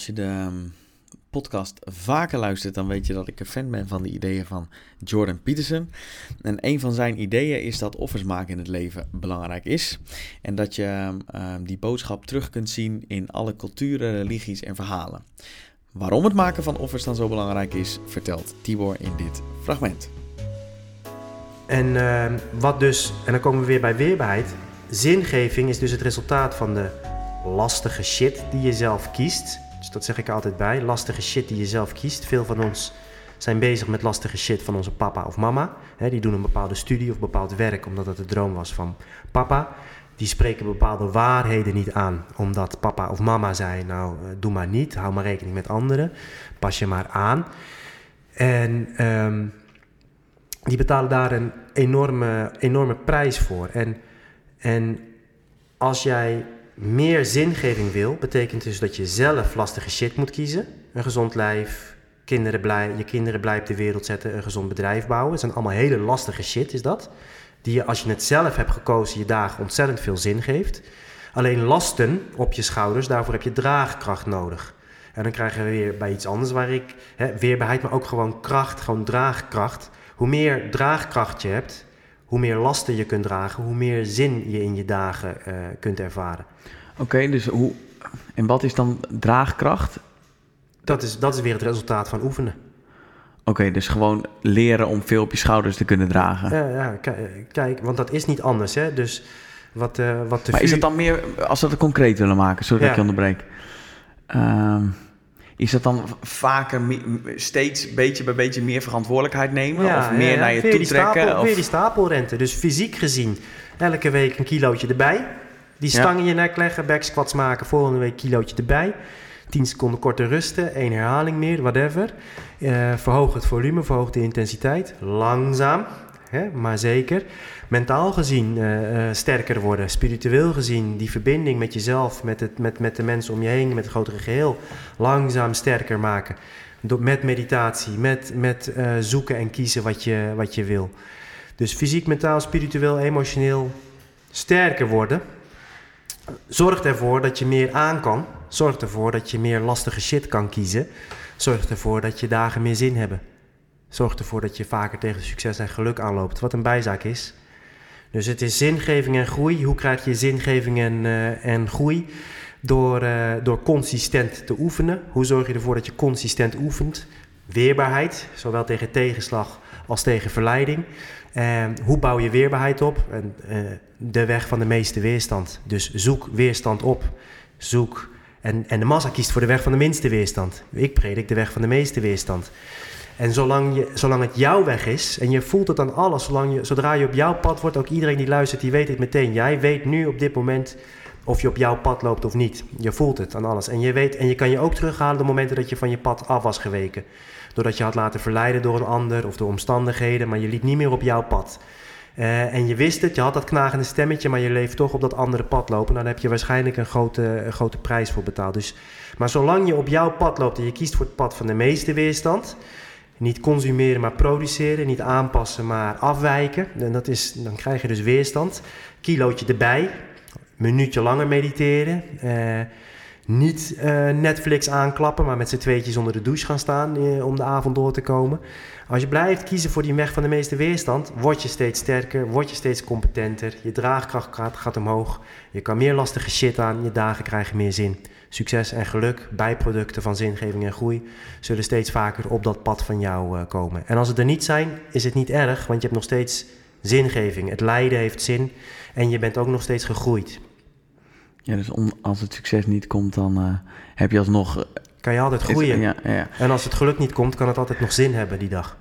Als je de ehm, podcast vaker luistert, dan weet je dat ik een fan ben van de ideeën van Jordan Peterson. En een van zijn ideeën is dat offers maken in het leven belangrijk is. En dat je ehm, die boodschap terug kunt zien in alle culturen, religies en verhalen. Waarom het maken van offers dan zo belangrijk is, vertelt Tibor in dit fragment. En ehm, wat dus, en dan komen we weer bij weerbaarheid. Zingeving is dus het resultaat van de lastige shit die je zelf kiest. Dus dat zeg ik altijd bij. Lastige shit die je zelf kiest. Veel van ons zijn bezig met lastige shit van onze papa of mama. die doen een bepaalde studie of bepaald werk omdat dat de droom was van papa. Die spreken bepaalde waarheden niet aan, omdat papa of mama zei: Nou, eh, doe maar niet, hou maar rekening met anderen, pas je maar aan. En ehm, die betalen daar een enorme, enorme prijs voor. En, en als jij meer zingeving wil, betekent dus dat je zelf lastige shit moet kiezen. Een gezond lijf, kinderen blij, je kinderen blij op de wereld zetten, een gezond bedrijf bouwen. Het zijn allemaal hele lastige shit, is dat. Die je, als je het zelf hebt gekozen, je dagen ontzettend veel zin geeft. Alleen lasten op je schouders, daarvoor heb je draagkracht nodig. En dan krijgen we weer bij iets anders waar ik, hè, weerbaarheid, maar ook gewoon kracht, gewoon draagkracht. Hoe meer draagkracht je hebt, hoe meer lasten je kunt dragen, hoe meer zin je in je dagen uh, kunt ervaren. Oké, dus hoe. En wat is dan draagkracht? Dat is, dat is weer het resultaat van oefenen. Oké, dus gewoon leren om veel op je schouders te kunnen dragen. Ja, ja kijk, want dat is niet anders. Hè? Dus wat, uh, wat de maar is het dan meer, als we het concreet willen maken, sorry dat ik je onderbreek. Uh, is dat dan vaker steeds beetje bij beetje meer verantwoordelijkheid nemen? of meer naar je toe trekken? Stapel, of... Weer die stapelrente. Dus fysiek gezien, elke week een kilootje erbij. Die stang in je nek leggen, back squats maken, volgende week kilootje erbij. 10 seconden korter rusten, één herhaling meer, whatever. Uh, verhoog het volume, verhoog de intensiteit. Langzaam, hè, maar zeker. Mentaal gezien uh, uh, sterker worden, spiritueel gezien die verbinding met jezelf, met, het, met, met de mensen om je heen, met het grotere geheel, langzaam sterker maken. Door, met meditatie, met, met zoeken en kiezen wat je, wat je wil. Dus fysiek, mentaal, spiritueel, emotioneel sterker worden zorgt ervoor dat je meer aan kan. Zorgt ervoor dat je meer lastige shit kan kiezen. Zorgt ervoor dat je dagen meer zin hebben. Zorgt ervoor dat je vaker tegen succes en geluk aanloopt. Wat een bijzaak is. Dus het is zingeving en groei. Hoe krijg je zingeving en, uh, en groei? Door, uh, door consistent te oefenen. Hoe zorg je ervoor dat je consistent oefent? Weerbaarheid, zowel tegen tegenslag als tegen verleiding. Uh, hoe bouw je weerbaarheid op? En, de weg van de meeste weerstand. Dus zoek weerstand op. Zoek. En, en de massa kiest voor de weg van de minste weerstand. Ik predik de weg van de meeste weerstand. En zolang, je, zolang het jouw weg is, en je voelt het aan alles, zolang je, zodra je op jouw pad wordt, ook iedereen die luistert, die weet het meteen. Jij weet nu op dit moment of je op jouw pad loopt of niet. Je voelt het aan alles. En je, weet, en je kan je ook terughalen de momenten dat je van je pad af was geweken. Doordat je had laten verleiden door een ander of door omstandigheden, maar je liep niet meer op jouw pad. Uh, en je wist het, je had dat knagende stemmetje, maar je leeft toch op dat andere pad lopen. Nou, dan heb je waarschijnlijk een grote, grote prijs voor betaald. Dus, maar zolang je op jouw pad loopt en je kiest voor het pad van de meeste weerstand, niet consumeren, maar produceren, niet aanpassen, maar afwijken, en dat is, dan krijg je dus weerstand. Kilootje erbij, minuutje langer mediteren. Uh, niet uh, Netflix aanklappen, maar met z'n tweetjes onder de douche gaan staan uh, om de avond door te komen. Als je blijft kiezen voor die weg van de meeste weerstand, word je steeds sterker, word je steeds competenter, je draagkracht gaat, omhoog, je kan meer lastige shit aan, je dagen krijgen meer zin. Succes en geluk, bijproducten van zingeving en groei, zullen steeds vaker op dat pad van jou uh, komen. En als het er niet zijn, is het niet erg, want je hebt nog steeds zingeving. Het lijden heeft zin en je bent ook nog steeds gegroeid. Ja, dus als het succes niet komt, dan uh, heb je alsnog... Kan je altijd groeien. ja, ja. En als het geluk niet komt, kan het altijd nog zin hebben die dag.